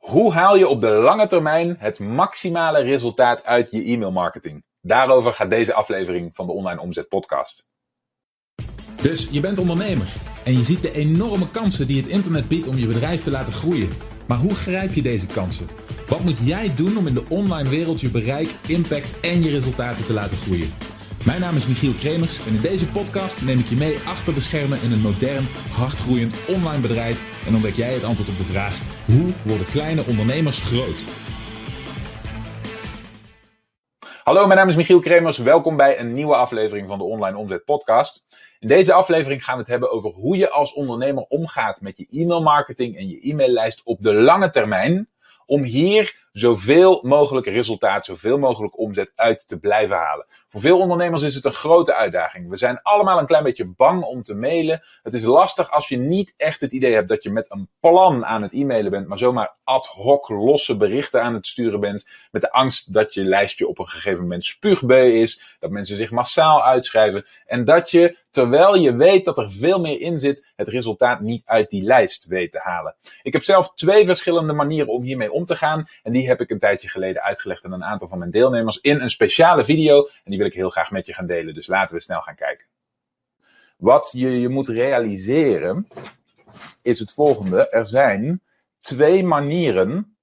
Hoe haal je op de lange termijn het maximale resultaat uit je e-mailmarketing? Daarover gaat deze aflevering van de Online Omzet Podcast. Dus je bent ondernemer en je ziet de enorme kansen die het internet biedt om je bedrijf te laten groeien. Maar hoe grijp je deze kansen? Wat moet jij doen om in de online wereld je bereik, impact en je resultaten te laten groeien? Mijn naam is Michiel Kremers en in deze podcast neem ik je mee achter de schermen in een modern, hardgroeiend online bedrijf en ontdek jij het antwoord op de vraag: hoe worden kleine ondernemers groot? Hallo, mijn naam is Michiel Kremers. Welkom bij een nieuwe aflevering van de Online Omzet Podcast. In deze aflevering gaan we het hebben over hoe je als ondernemer omgaat met je e-mailmarketing en je e-maillijst op de lange termijn. Om hier zoveel mogelijk resultaat, zoveel mogelijk omzet uit te blijven halen. Voor veel ondernemers is het een grote uitdaging. We zijn allemaal een klein beetje bang om te mailen. Het is lastig als je niet echt het idee hebt dat je met een plan aan het e-mailen bent, maar zomaar ad hoc losse berichten aan het sturen bent. Met de angst dat je lijstje op een gegeven moment spuugbeu is, dat mensen zich massaal uitschrijven en dat je, terwijl je weet dat er veel meer in zit, het resultaat niet uit die lijst weet te halen. Ik heb zelf twee verschillende manieren om hiermee om te gaan en die heb ik een tijdje geleden uitgelegd aan een aantal van mijn deelnemers in een speciale video. En die wil ik heel graag met je gaan delen. Dus laten we snel gaan kijken. Wat je, je moet realiseren is het volgende. Er zijn twee manieren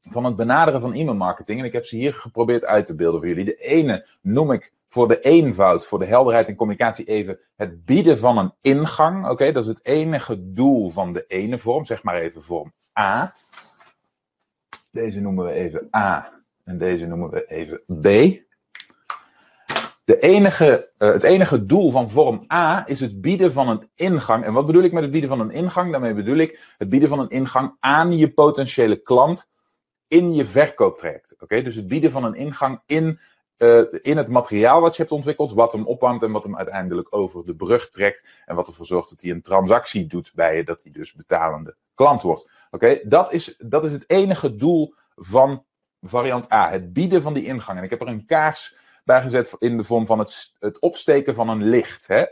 van het benaderen van e-mailmarketing. En ik heb ze hier geprobeerd uit te beelden voor jullie. De ene noem ik voor de eenvoud, voor de helderheid en communicatie even het bieden van een ingang. Oké, dat is het enige doel van de ene vorm, zeg maar even vorm A. Deze noemen we even A en deze noemen we even B. De enige, uh, het enige doel van vorm A is het bieden van een ingang. En wat bedoel ik met het bieden van een ingang? Daarmee bedoel ik het bieden van een ingang aan je potentiële klant in je verkooptraject. Oké, dus het bieden van een ingang in, uh, in het materiaal wat je hebt ontwikkeld, wat hem opwarmt en wat hem uiteindelijk over de brug trekt. En wat ervoor zorgt dat hij een transactie doet bij je, dat hij dus betalende klant wordt. Oké, dat, is, dat is het enige doel van variant A. Het bieden van die ingang. En ik heb er een kaars bij gezet in de vorm van het, het opsteken van een licht. Hè?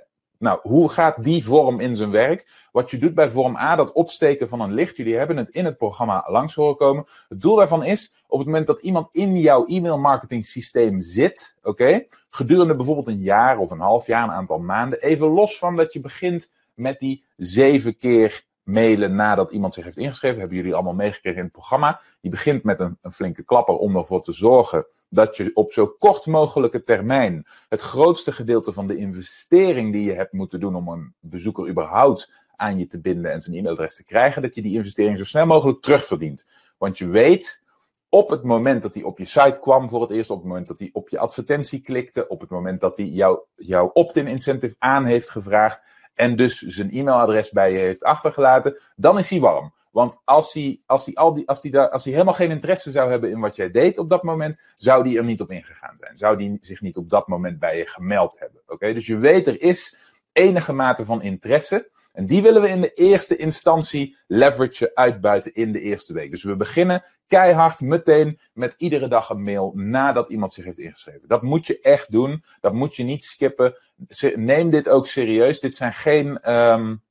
Nou, hoe gaat die vorm in zijn werk? Wat je doet bij vorm A, dat opsteken van een licht. Jullie hebben het in het programma langs horen komen. Het doel daarvan is, op het moment dat iemand in jouw e-mail marketing systeem zit, oké, gedurende bijvoorbeeld een jaar of een half jaar, een aantal maanden, even los van dat je begint met die zeven keer mailen nadat iemand zich heeft ingeschreven. Hebben jullie allemaal meegekregen in het programma. Die begint met een, een, flinke klapper om ervoor te zorgen dat je op zo kort mogelijke termijn het grootste gedeelte van de investering die je hebt moeten doen om een bezoeker überhaupt aan je te binden en zijn e-mailadres te krijgen, dat je die investering zo snel mogelijk terugverdient. Want je weet op het moment dat hij op je site kwam voor het eerst, op het moment dat hij op je advertentie klikte, op het moment dat hij jouw jou opt-in incentive aan heeft gevraagd, en dus zijn e-mailadres bij je heeft achtergelaten, dan is hij warm. Want als hij, als, hij al die, als, hij daar, als hij helemaal geen interesse zou hebben in wat jij deed op dat moment, zou hij er niet op ingegaan zijn. Zou hij zich niet op dat moment bij je gemeld hebben. Oké, Dus je weet, er is enige mate van interesse. En die willen we in de eerste instantie leveragen, uitbuiten in de eerste week. Dus we beginnen keihard meteen met iedere dag een mail nadat iemand zich heeft ingeschreven. Dat moet je echt doen. Dat moet je niet skippen. Neem dit ook serieus. Dit zijn geen. Um,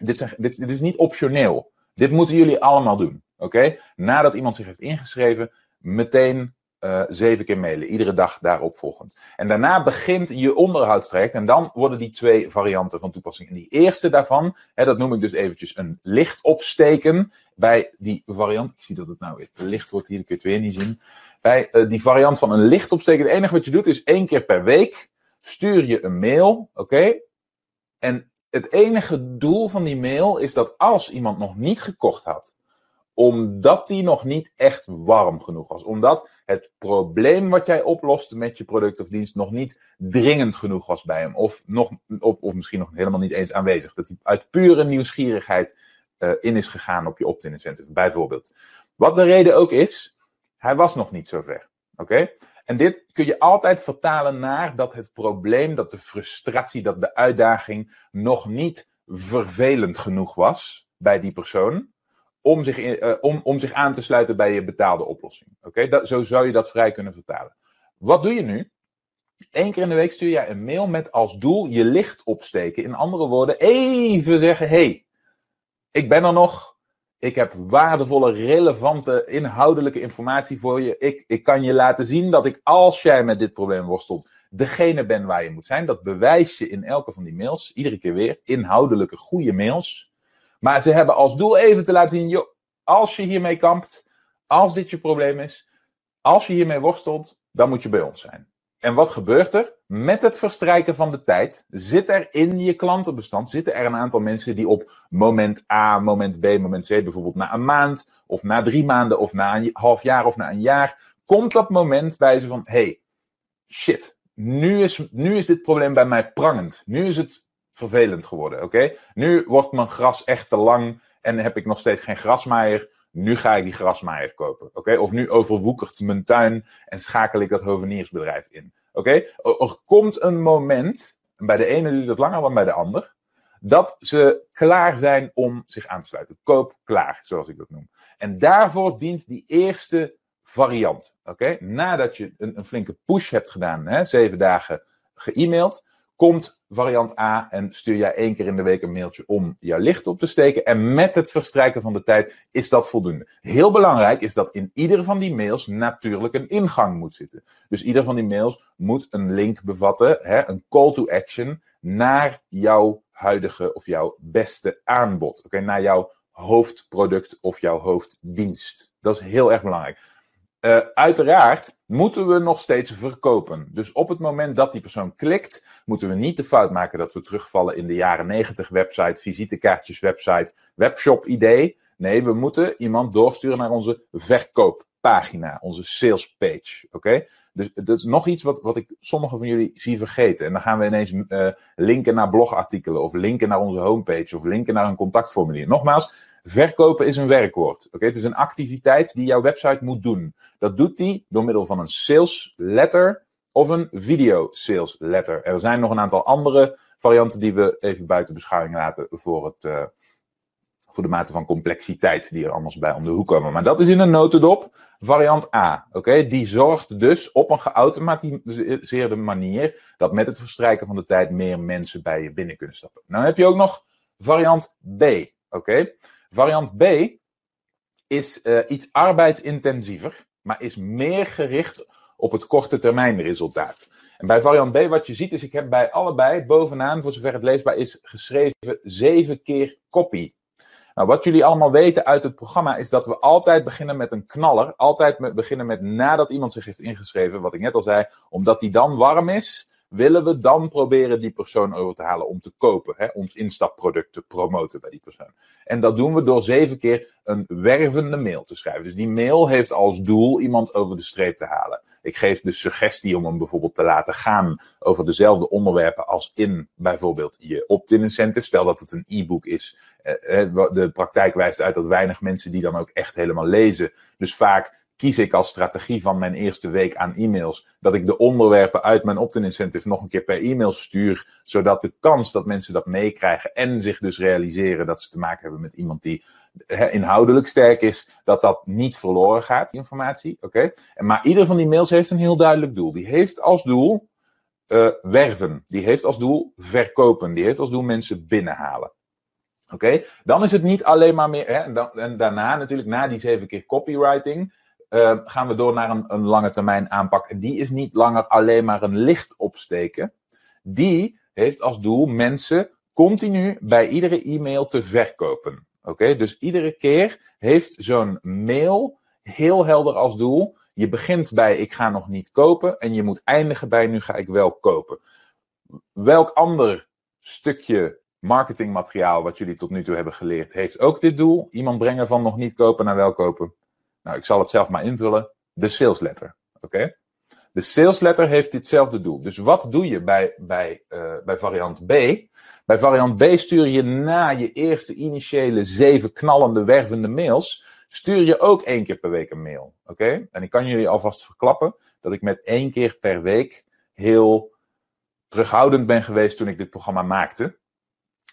dit, zijn, dit, dit is niet optioneel. Dit moeten jullie allemaal doen. Oké? Nadat iemand zich heeft ingeschreven, meteen uh, zeven keer mailen, iedere dag daarop volgend. En daarna begint je onderhoudstraject en dan worden die twee varianten van toepassing. En die eerste daarvan, hè, dat noem ik dus eventjes een licht opsteken. Bij die variant, ik zie dat het nou weer te licht wordt hier, ik je het weer niet zien. Bij uh, die variant van een licht opsteken, het enige wat je doet is één keer per week stuur je een mail, oké? En het enige doel van die mail is dat als iemand nog niet gekocht had, omdat die nog niet echt warm genoeg was. Omdat het probleem wat jij oploste met je product of dienst nog niet dringend genoeg was bij hem. Of, nog, of, of misschien nog helemaal niet eens aanwezig. Dat hij uit pure nieuwsgierigheid uh, in is gegaan op je opt-in incentive, bijvoorbeeld. Wat de reden ook is, hij was nog niet zo ver. Oké? En dit kun je altijd vertalen naar dat het probleem, dat de frustratie, dat de uitdaging nog niet vervelend genoeg was bij die persoon om zich, in, uh, om, om zich aan te sluiten bij je betaalde oplossing. Oké, okay? zo zou je dat vrij kunnen vertalen. Wat doe je nu? Eén keer in de week stuur jij een mail met als doel je licht opsteken. In andere woorden, even zeggen: hey, ik ben er nog. Ik heb waardevolle, relevante, inhoudelijke informatie voor je. Ik, ik kan je laten zien dat ik, als jij met dit probleem worstelt, degene ben waar je moet zijn. Dat bewijs je in elke van die mails, iedere keer weer. Inhoudelijke, goede mails. Maar ze hebben als doel even te laten zien, joh, als je hiermee kampt, als dit je probleem is, als je hiermee worstelt, dan moet je bij ons zijn. En wat gebeurt er? Met het verstrijken van de tijd zit er in je klantenbestand zitten er een aantal mensen die op moment A, moment B, moment C, bijvoorbeeld na een maand, of na drie maanden, of na een half jaar, of na een jaar, komt dat moment bij ze van: hey, shit, nu is, nu is dit probleem bij mij prangend. Nu is het vervelend geworden, oké? Nu wordt mijn gras echt te lang en heb ik nog steeds geen grasmaaier. Nu ga ik die grasmaaier kopen, oké? Of nu overwoekert mijn tuin en schakel ik dat hoveniersbedrijf in, oké? Er komt een moment, en bij de ene duurt het langer dan bij de ander, dat ze klaar zijn om zich aan te sluiten. Koop klaar, zoals ik dat noem. En daarvoor dient die eerste variant. Oké, nadat je een, een, flinke push hebt gedaan, hè, zeven dagen ge-mailed, komt variant A en stuur jij één keer in de week een mailtje om jouw licht op te steken. En met het verstrijken van de tijd is dat voldoende. Heel belangrijk is dat in ieder van die mails natuurlijk een ingang moet zitten. Dus ieder van die mails moet een link bevatten, hè, een call to action naar jouw huidige of jouw beste aanbod. Oké, naar jouw hoofdproduct of jouw hoofddienst. Dat is heel erg belangrijk. Uh, uiteraard moeten we nog steeds verkopen. Dus op het moment dat die persoon klikt, moeten we niet de fout maken dat we terugvallen in de jaren 90 website, visitekaartjes website, webshop idee. Nee, we moeten iemand doorsturen naar onze verkooppagina, onze sales page. Oké? Dus dat is nog iets wat, wat ik sommigen van jullie zie vergeten. En dan gaan we ineens uh, linken naar blogartikelen, of linken naar onze homepage, of linken naar een contactformulier. Nogmaals, Verkopen is een werkwoord. Oké, Het is een activiteit die jouw website moet doen. Dat doet die door middel van een sales letter of een video sales letter. Er zijn nog een aantal andere varianten die we even buiten beschouwing laten voor, het, uh, voor de mate van complexiteit die er anders bij om de hoek komen. Maar dat is in een notendop variant A. Oké, Die zorgt dus op een geautomatiseerde manier dat met het verstrijken van de tijd meer mensen bij je binnen kunnen stappen. Nou heb je ook nog variant B. Oké. Variant B is uh, iets arbeidsintensiever, maar is meer gericht op het korte termijn resultaat. En bij variant B, wat je ziet, is ik heb bij allebei bovenaan, voor zover het leesbaar is, geschreven zeven keer copy. Nou, wat jullie allemaal weten uit het programma is dat we altijd beginnen met een knaller. Altijd beginnen met nadat iemand zich heeft ingeschreven, wat ik net al zei, omdat die dan warm is willen we dan proberen die persoon over te halen om te kopen, hè, ons instapproduct te promoten bij die persoon. En dat doen we door zeven keer een wervende mail te schrijven. Dus die mail heeft als doel iemand over de streep te halen. Ik geef de suggestie om hem bijvoorbeeld te laten gaan over dezelfde onderwerpen als in bijvoorbeeld je opt-in incentive. Stel dat het een e-book is. Eh, eh, de praktijk wijst uit dat weinig mensen die dan ook echt helemaal lezen. Dus vaak kies ik als strategie van mijn eerste week aan e-mails dat ik de onderwerpen uit mijn opt-in incentive nog een keer per e-mail stuur, zodat de kans dat mensen dat meekrijgen en zich dus realiseren dat ze te maken hebben met iemand die inhoudelijk sterk is, dat dat niet verloren gaat, die informatie. Oké. Maar ieder van die mails heeft een heel duidelijk doel. Die heeft als doel uh, werven. Die heeft als doel verkopen. Die heeft als doel mensen binnenhalen. Oké, dan is het niet alleen maar meer. Hè, en, daarna natuurlijk, na die zeven keer copywriting, uh, gaan we door naar een, een lange termijn aanpak. En die is niet langer alleen maar een licht opsteken. Die heeft als doel mensen continu bij iedere e-mail te verkopen. Oké, dus iedere keer heeft zo'n mail heel helder als doel. Je begint bij ik ga nog niet kopen en je moet eindigen bij nu ga ik wel kopen. Welk ander stukje marketingmateriaal wat jullie tot nu toe hebben geleerd heeft ook dit doel? Iemand brengen van nog niet kopen naar wel kopen. Nou, ik zal het zelf maar invullen. De sales letter. Oké? De sales letter heeft ditzelfde doel. Dus wat doe je bij, bij, uh, bij variant B? Bij variant B stuur je na je eerste initiële zeven knallende, wervende mails, stuur je ook één keer per week een mail. Oké? En ik kan jullie alvast verklappen dat ik met één keer per week heel terughoudend ben geweest toen ik dit programma maakte.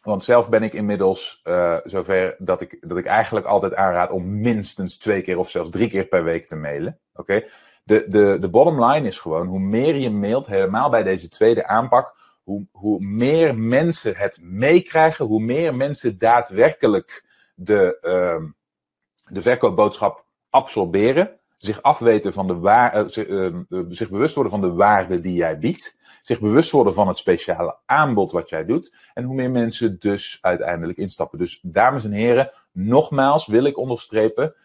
Want zelf ben ik inmiddels uh, zover dat ik, dat ik eigenlijk altijd aanraad om minstens twee keer of zelfs drie keer per week te mailen. Oké? De, de, de bottom line is gewoon, hoe meer je mailt, helemaal bij deze tweede aanpak, hoe, hoe meer mensen het meekrijgen, hoe meer mensen daadwerkelijk de, uh, de verkoopboodschap absorberen, zich afweten van de waar, uh, zich, uh, zich bewust worden van de waarde die jij biedt, zich bewust worden van het speciale aanbod wat jij doet, en hoe meer mensen dus uiteindelijk instappen. Dus dames en heren, nogmaals wil ik onderstrepen,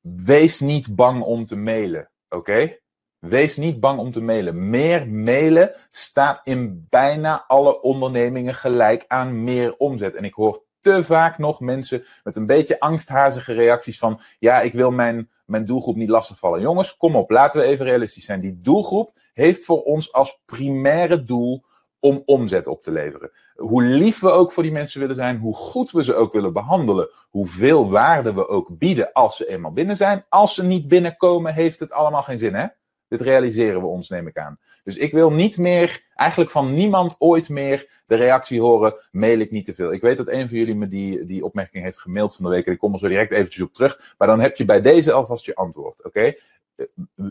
wees niet bang om te mailen, oké? Wees niet bang om te mailen. Meer mailen staat in bijna alle ondernemingen gelijk aan meer omzet. En ik hoor te vaak nog mensen met een beetje angsthazige reacties van: ja, ik wil mijn, mijn doelgroep niet lastigvallen. Jongens, kom op, laten we even realistisch zijn. Die doelgroep heeft voor ons als primaire doel om omzet op te leveren. Hoe lief we ook voor die mensen willen zijn, hoe goed we ze ook willen behandelen, hoeveel waarde we ook bieden als ze eenmaal binnen zijn. Als ze niet binnenkomen, heeft het allemaal geen zin, hè? Dit realiseren we ons, neem ik aan. Dus ik wil niet meer, eigenlijk van niemand ooit meer, de reactie horen: mail ik niet te veel. Ik weet dat een van jullie me die, die opmerking heeft gemaild van de week. En ik kom er zo direct eventjes op terug. Maar dan heb je bij deze alvast je antwoord. Oké?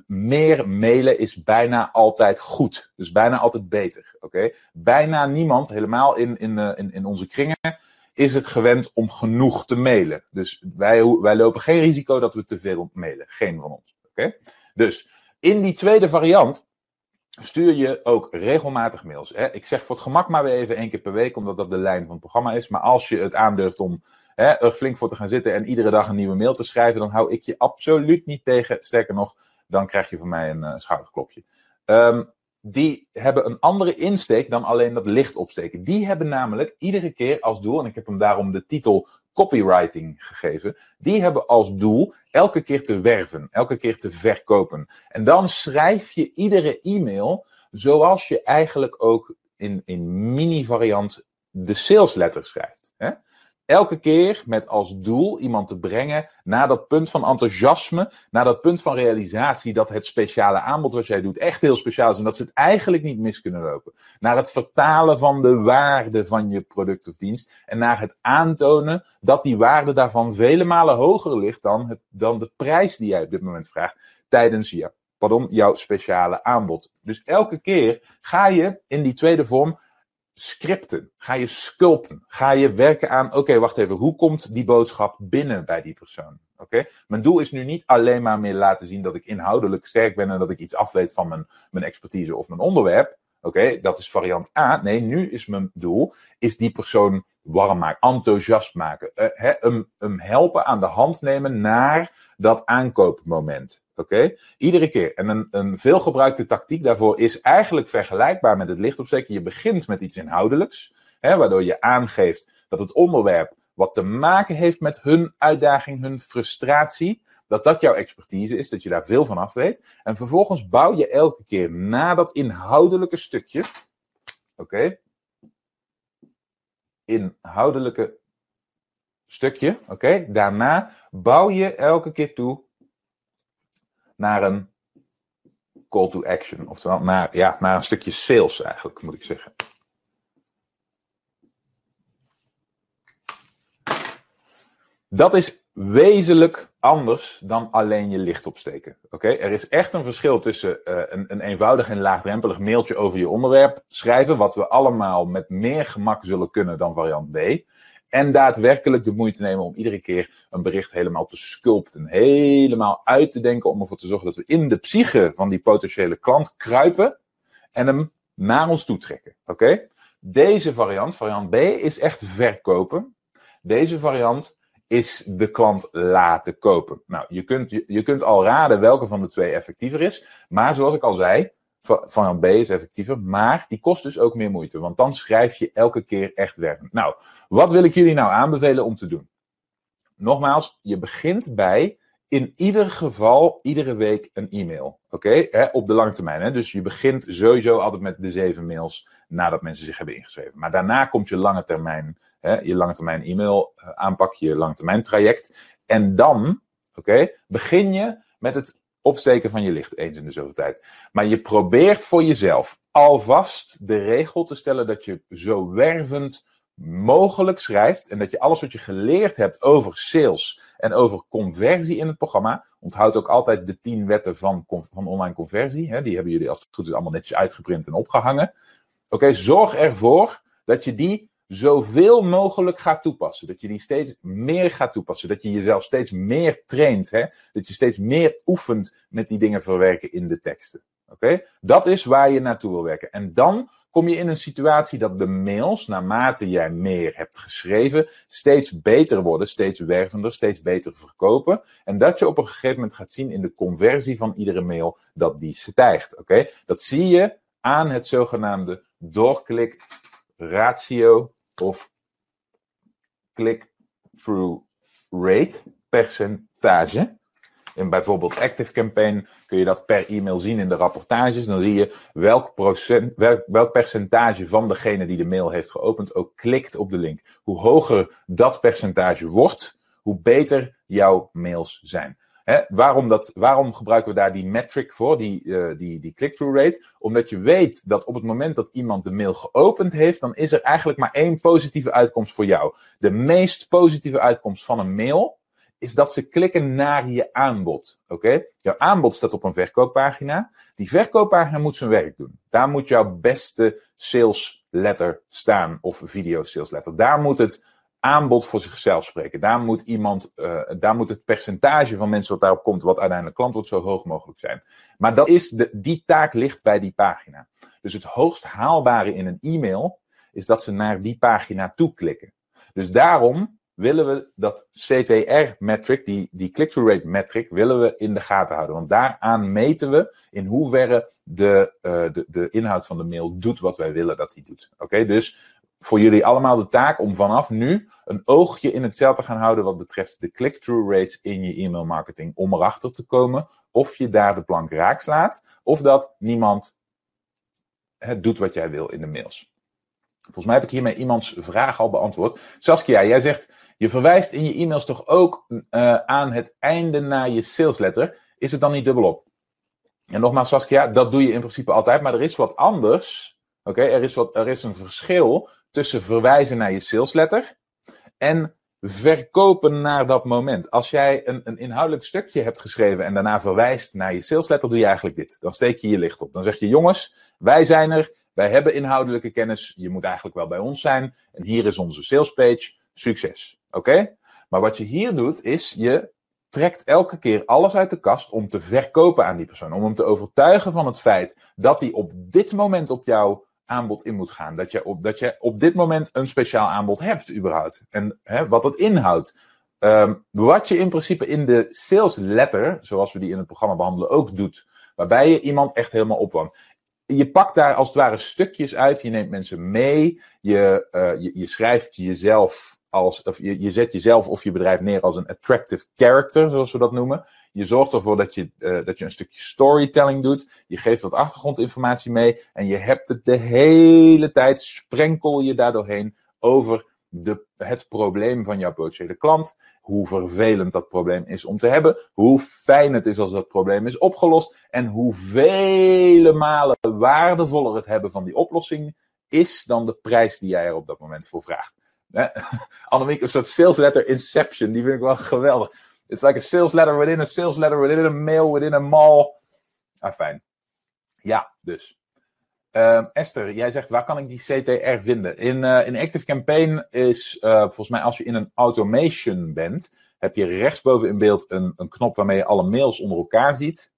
Meer mailen is bijna altijd goed. Dus bijna altijd beter. Oké? Bijna niemand, helemaal in, in, eh, in, in onze kringen, is het gewend om genoeg te mailen. Dus wij, wij lopen geen risico dat we te veel mailen. Geen van ons. Oké? Dus in die tweede variant stuur je ook regelmatig mails. Hè? Ik zeg voor het gemak maar weer even één keer per week, omdat dat de lijn van het programma is. Maar als je het aandurft om hè, er flink voor te gaan zitten en iedere dag een nieuwe mail te schrijven, dan hou ik je absoluut niet tegen. Sterker nog, dan krijg je van mij een uh, schouderklopje. Um, die hebben een andere insteek dan alleen dat licht opsteken. Die hebben namelijk iedere keer als doel, en ik heb hem daarom de titel copywriting gegeven, die hebben als doel elke keer te werven, elke keer te verkopen. En dan schrijf je iedere e-mail zoals je eigenlijk ook in, in mini-variant de sales letter schrijft. Hè? Elke keer met als doel iemand te brengen naar dat punt van enthousiasme, naar dat punt van realisatie dat het speciale aanbod wat jij doet echt heel speciaal is en dat ze het eigenlijk niet mis kunnen lopen. Naar het vertalen van de waarde van je product of dienst en naar het aantonen dat die waarde daarvan vele malen hoger ligt dan, het, dan de prijs die jij op dit moment vraagt tijdens je, pardon, jouw speciale aanbod. Dus elke keer ga je in die tweede vorm scripten? Ga je sculpten? Ga je werken aan, oké, wacht even, hoe komt die boodschap binnen bij die persoon? Oké? Mijn doel is nu niet alleen maar meer laten zien dat ik inhoudelijk sterk ben en dat ik iets afweet van mijn, mijn expertise of mijn onderwerp. Oké, dat is variant A. Nee, nu is mijn doel, is die persoon warm maken, enthousiast maken. Uh, hem, hem helpen aan de hand nemen naar dat aankoopmoment. Oké? Iedere keer. En een, een veelgebruikte tactiek daarvoor is eigenlijk vergelijkbaar met het licht opsteken. Je begint met iets inhoudelijks, waardoor je aangeeft dat het onderwerp wat te maken heeft met hun uitdaging, hun frustratie, dat dat jouw expertise is, dat je daar veel van af weet. En vervolgens bouw je elke keer na dat inhoudelijke stukje, oké, inhoudelijke stukje, oké, daarna bouw je elke keer toe naar een call to action. Oftewel naar, ja, naar een stukje sales eigenlijk, moet ik zeggen. Dat is wezenlijk anders dan alleen je licht opsteken. Oké, Er is echt een verschil tussen uh, een, een eenvoudig en laagdrempelig mailtje over je onderwerp schrijven, wat we allemaal met meer gemak zullen kunnen dan variant B. En daadwerkelijk de moeite nemen om iedere keer een bericht helemaal te sculpten. Helemaal uit te denken om ervoor te zorgen dat we in de psyche van die potentiële klant kruipen en hem naar ons toe trekken. Oké? Deze variant, variant B, is echt verkopen. Deze variant is de klant laten kopen. Nou, je kunt, je, je kunt al raden welke van de twee effectiever is. Maar zoals ik al zei, variant B is effectiever, maar die kost dus ook meer moeite. Want dan schrijf je elke keer echt werkend. Nou, wat wil ik jullie nou aanbevelen om te doen? Nogmaals, je begint bij in ieder geval iedere week een e-mail. Oké, op de lange termijn. Hè? Dus je begint sowieso altijd met de zeven mails nadat mensen zich hebben ingeschreven. Maar daarna komt je lange termijn, hè, je lange termijn e-mail uh, aanpak, je lange termijn traject. En dan, oké, begin je met het opsteken van je licht eens in de zoveel tijd. Maar je probeert voor jezelf alvast de regel te stellen dat je zo wervend mogelijk schrijft en dat je alles wat je geleerd hebt over sales en over conversie in het programma, onthoud ook altijd de tien wetten van, van online conversie, hè, die hebben jullie als het goed is allemaal netjes uitgeprint en opgehangen. Oké, zorg ervoor dat je die zoveel mogelijk gaat toepassen. Dat je die steeds meer gaat toepassen. Dat je jezelf steeds meer traint. Hè? Dat je steeds meer oefent met die dingen verwerken in de teksten. Oké? Dat is waar je naartoe wil werken. En dan kom je in een situatie dat de mails, naarmate jij meer hebt geschreven, steeds beter worden, steeds wervender, steeds beter verkopen. En dat je op een gegeven moment gaat zien in de conversie van iedere mail dat die stijgt. Oké? Dat zie je aan het zogenaamde doorklik ratio of click-through rate percentage. In bijvoorbeeld Active Campaign kun je dat per e-mail zien in de rapportages. Dan zie je welk, procent, welk, percentage van degene die de mail heeft geopend ook klikt op de link. Hoe hoger dat percentage wordt, hoe beter jouw mails zijn. Waarom, dat, waarom gebruiken we daar die metric voor, die, uh, die, die click-through rate? Omdat je weet dat op het moment dat iemand de mail geopend heeft, dan is er eigenlijk maar één positieve uitkomst voor jou. De meest positieve uitkomst van een mail is dat ze klikken naar je aanbod. Oké? Jouw aanbod staat op een verkooppagina. Die verkooppagina moet zijn werk doen. Daar moet jouw beste sales letter staan of video sales letter. Daar moet het aanbod voor zichzelf spreken. Daar moet iemand, uh, daar moet het percentage van mensen wat daarop komt, wat uiteindelijk klant wordt, zo hoog mogelijk zijn. Maar dat is de, die taak ligt bij die pagina. Dus het hoogst haalbare in een e-mail is dat ze naar die pagina toeklikken. Dus daarom willen we dat CTR-metric, die, die click-through rate metric, willen we in de gaten houden. Want daaraan meten we in hoeverre de, uh, de, de inhoud van de mail doet wat wij willen dat hij doet. Oké, dus voor jullie allemaal de taak om vanaf nu een oogje in het cel te gaan houden wat betreft de click-through rates in je e-mail marketing. Om erachter te komen of je daar de plank raak slaat of dat niemand het doet wat jij wil in de mails. Volgens mij heb ik hiermee iemands vraag al beantwoord. Saskia, jij zegt, je verwijst in je e-mails toch ook uh, aan het einde naar je salesletter. Is het dan niet dubbelop? En nogmaals, Saskia, dat doe je in principe altijd, maar er is wat anders. Oké, er, is wat, er is een verschil tussen verwijzen naar je salesletter en verkopen naar dat moment. Als jij een, een inhoudelijk stukje hebt geschreven en daarna verwijst naar je salesletter, doe je eigenlijk dit. Dan steek je je licht op. Dan zeg je, jongens, wij zijn er, wij hebben inhoudelijke kennis, je moet eigenlijk wel bij ons zijn. En hier is onze salespage, succes. Oké? Maar wat je hier doet, is je trekt elke keer alles uit de kast om te verkopen aan die persoon. Om hem te overtuigen van het feit dat hij op dit moment op jouw aanbod in moet gaan. Dat je op, dat je op dit moment een speciaal aanbod hebt, überhaupt. En hè, wat dat inhoudt. Um, wat je in principe in de sales letter, zoals we die in het programma behandelen, ook doet. Waarbij je iemand echt helemaal opwarmt. Je pakt daar als het ware stukjes uit. Je neemt mensen mee. Je, uh, je, je schrijft jezelf als, of je, je zet jezelf of je bedrijf neer als een attractive character, zoals we dat noemen. Je zorgt ervoor dat je, uh, dat je een stukje storytelling doet. Je geeft wat achtergrondinformatie mee. En je hebt het de hele tijd, sprenkel je daardoorheen over de, het probleem van jouw potentiële klant. Hoe vervelend dat probleem is om te hebben. Hoe fijn het is als dat probleem is opgelost. En hoe vele malen waardevoller het hebben van die oplossing is dan de prijs die jij er op dat moment voor vraagt. Annemiek, een soort sales letter inception. Die vind ik wel geweldig. It's like a sales letter within a sales letter within a mail within a mall. Ah, fijn. Ja, dus. Uh, Esther, jij zegt, waar kan ik die CTR vinden? In, uh, in Active Campaign is, uh, volgens mij, als je in een automation bent, heb je rechtsboven in beeld een, een knop waarmee je alle mails onder elkaar ziet.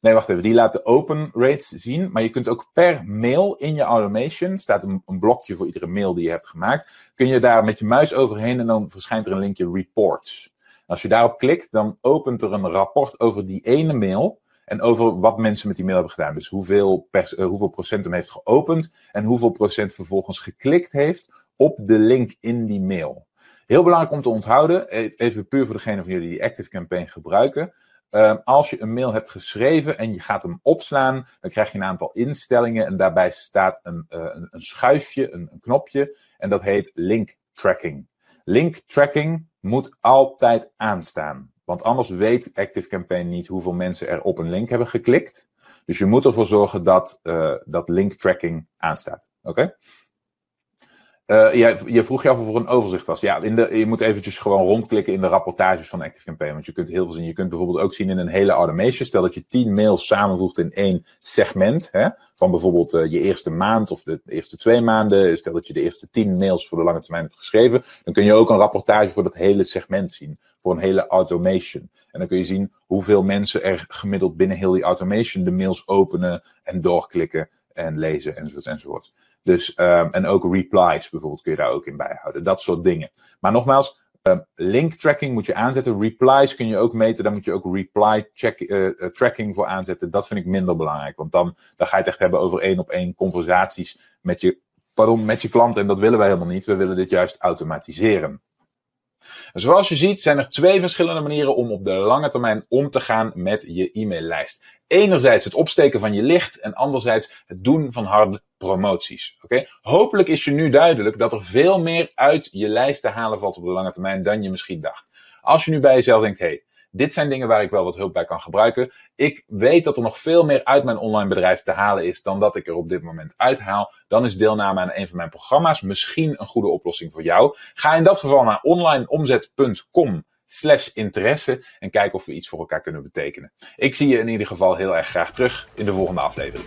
Nee, wacht even. Die laat de open rates zien. Maar je kunt ook per mail in je automation, staat een, blokje voor iedere mail die je hebt gemaakt, kun je daar met je muis overheen en dan verschijnt er een linkje reports. Als je daarop klikt, dan opent er een rapport over die ene mail en over wat mensen met die mail hebben gedaan. Dus hoeveel, pers, uh, hoeveel procent hem heeft geopend en hoeveel procent vervolgens geklikt heeft op de link in die mail. Heel belangrijk om te onthouden, e-, even puur voor degene van jullie die Active Campaign gebruiken. Uh, als je een mail hebt geschreven en je gaat hem opslaan, dan krijg je een aantal instellingen en daarbij staat een, uh, een, een schuifje, een, een, knopje en dat heet link tracking. Link tracking moet altijd aanstaan, want anders weet ActiveCampaign niet hoeveel mensen er op een link hebben geklikt. Dus je moet ervoor zorgen dat, uh, dat link tracking aanstaat. Oké? Uh, je, je, vroeg je af of er een overzicht was. Ja, in de, je moet eventjes gewoon rondklikken in de rapportages van ActiveCampaign. Want je kunt heel veel zien. Je kunt bijvoorbeeld ook zien in een hele automation. Stel dat je tien mails samenvoegt in één segment. Hè, van bijvoorbeeld uh, je eerste maand of de eerste twee maanden. Stel dat je de eerste tien mails voor de lange termijn hebt geschreven. Dan kun je ook een rapportage voor dat hele segment zien. Voor een hele automation. En dan kun je zien hoeveel mensen er gemiddeld binnen heel die automation de mails openen en doorklikken en lezen enzovoort enzovoort. Dus, um, en ook replies bijvoorbeeld kun je daar ook in bijhouden. Dat soort dingen. Maar nogmaals, um, link tracking moet je aanzetten. Replies kun je ook meten. Daar moet je ook reply check, uh, tracking voor aanzetten. Dat vind ik minder belangrijk. Want dan, dan ga je het echt hebben over één op één conversaties met je, pardon, met je klanten. En dat willen wij helemaal niet. We willen dit juist automatiseren. Zoals je ziet zijn er twee verschillende manieren om op de lange termijn om te gaan met je e-maillijst. Enerzijds het opsteken van je licht en anderzijds het doen van harde promoties. Oké? Hopelijk is je nu duidelijk dat er veel meer uit je lijst te halen valt op de lange termijn dan je misschien dacht. Als je nu bij jezelf denkt, hey, dit zijn dingen waar ik wel wat hulp bij kan gebruiken. Ik weet dat er nog veel meer uit mijn online bedrijf te halen is dan dat ik er op dit moment uithaal. Dan is deelname aan een van mijn programma's misschien een goede oplossing voor jou. Ga in dat geval naar onlineomzet.com slash interesse en kijk of we iets voor elkaar kunnen betekenen. Ik zie je in ieder geval heel erg graag terug in de volgende aflevering.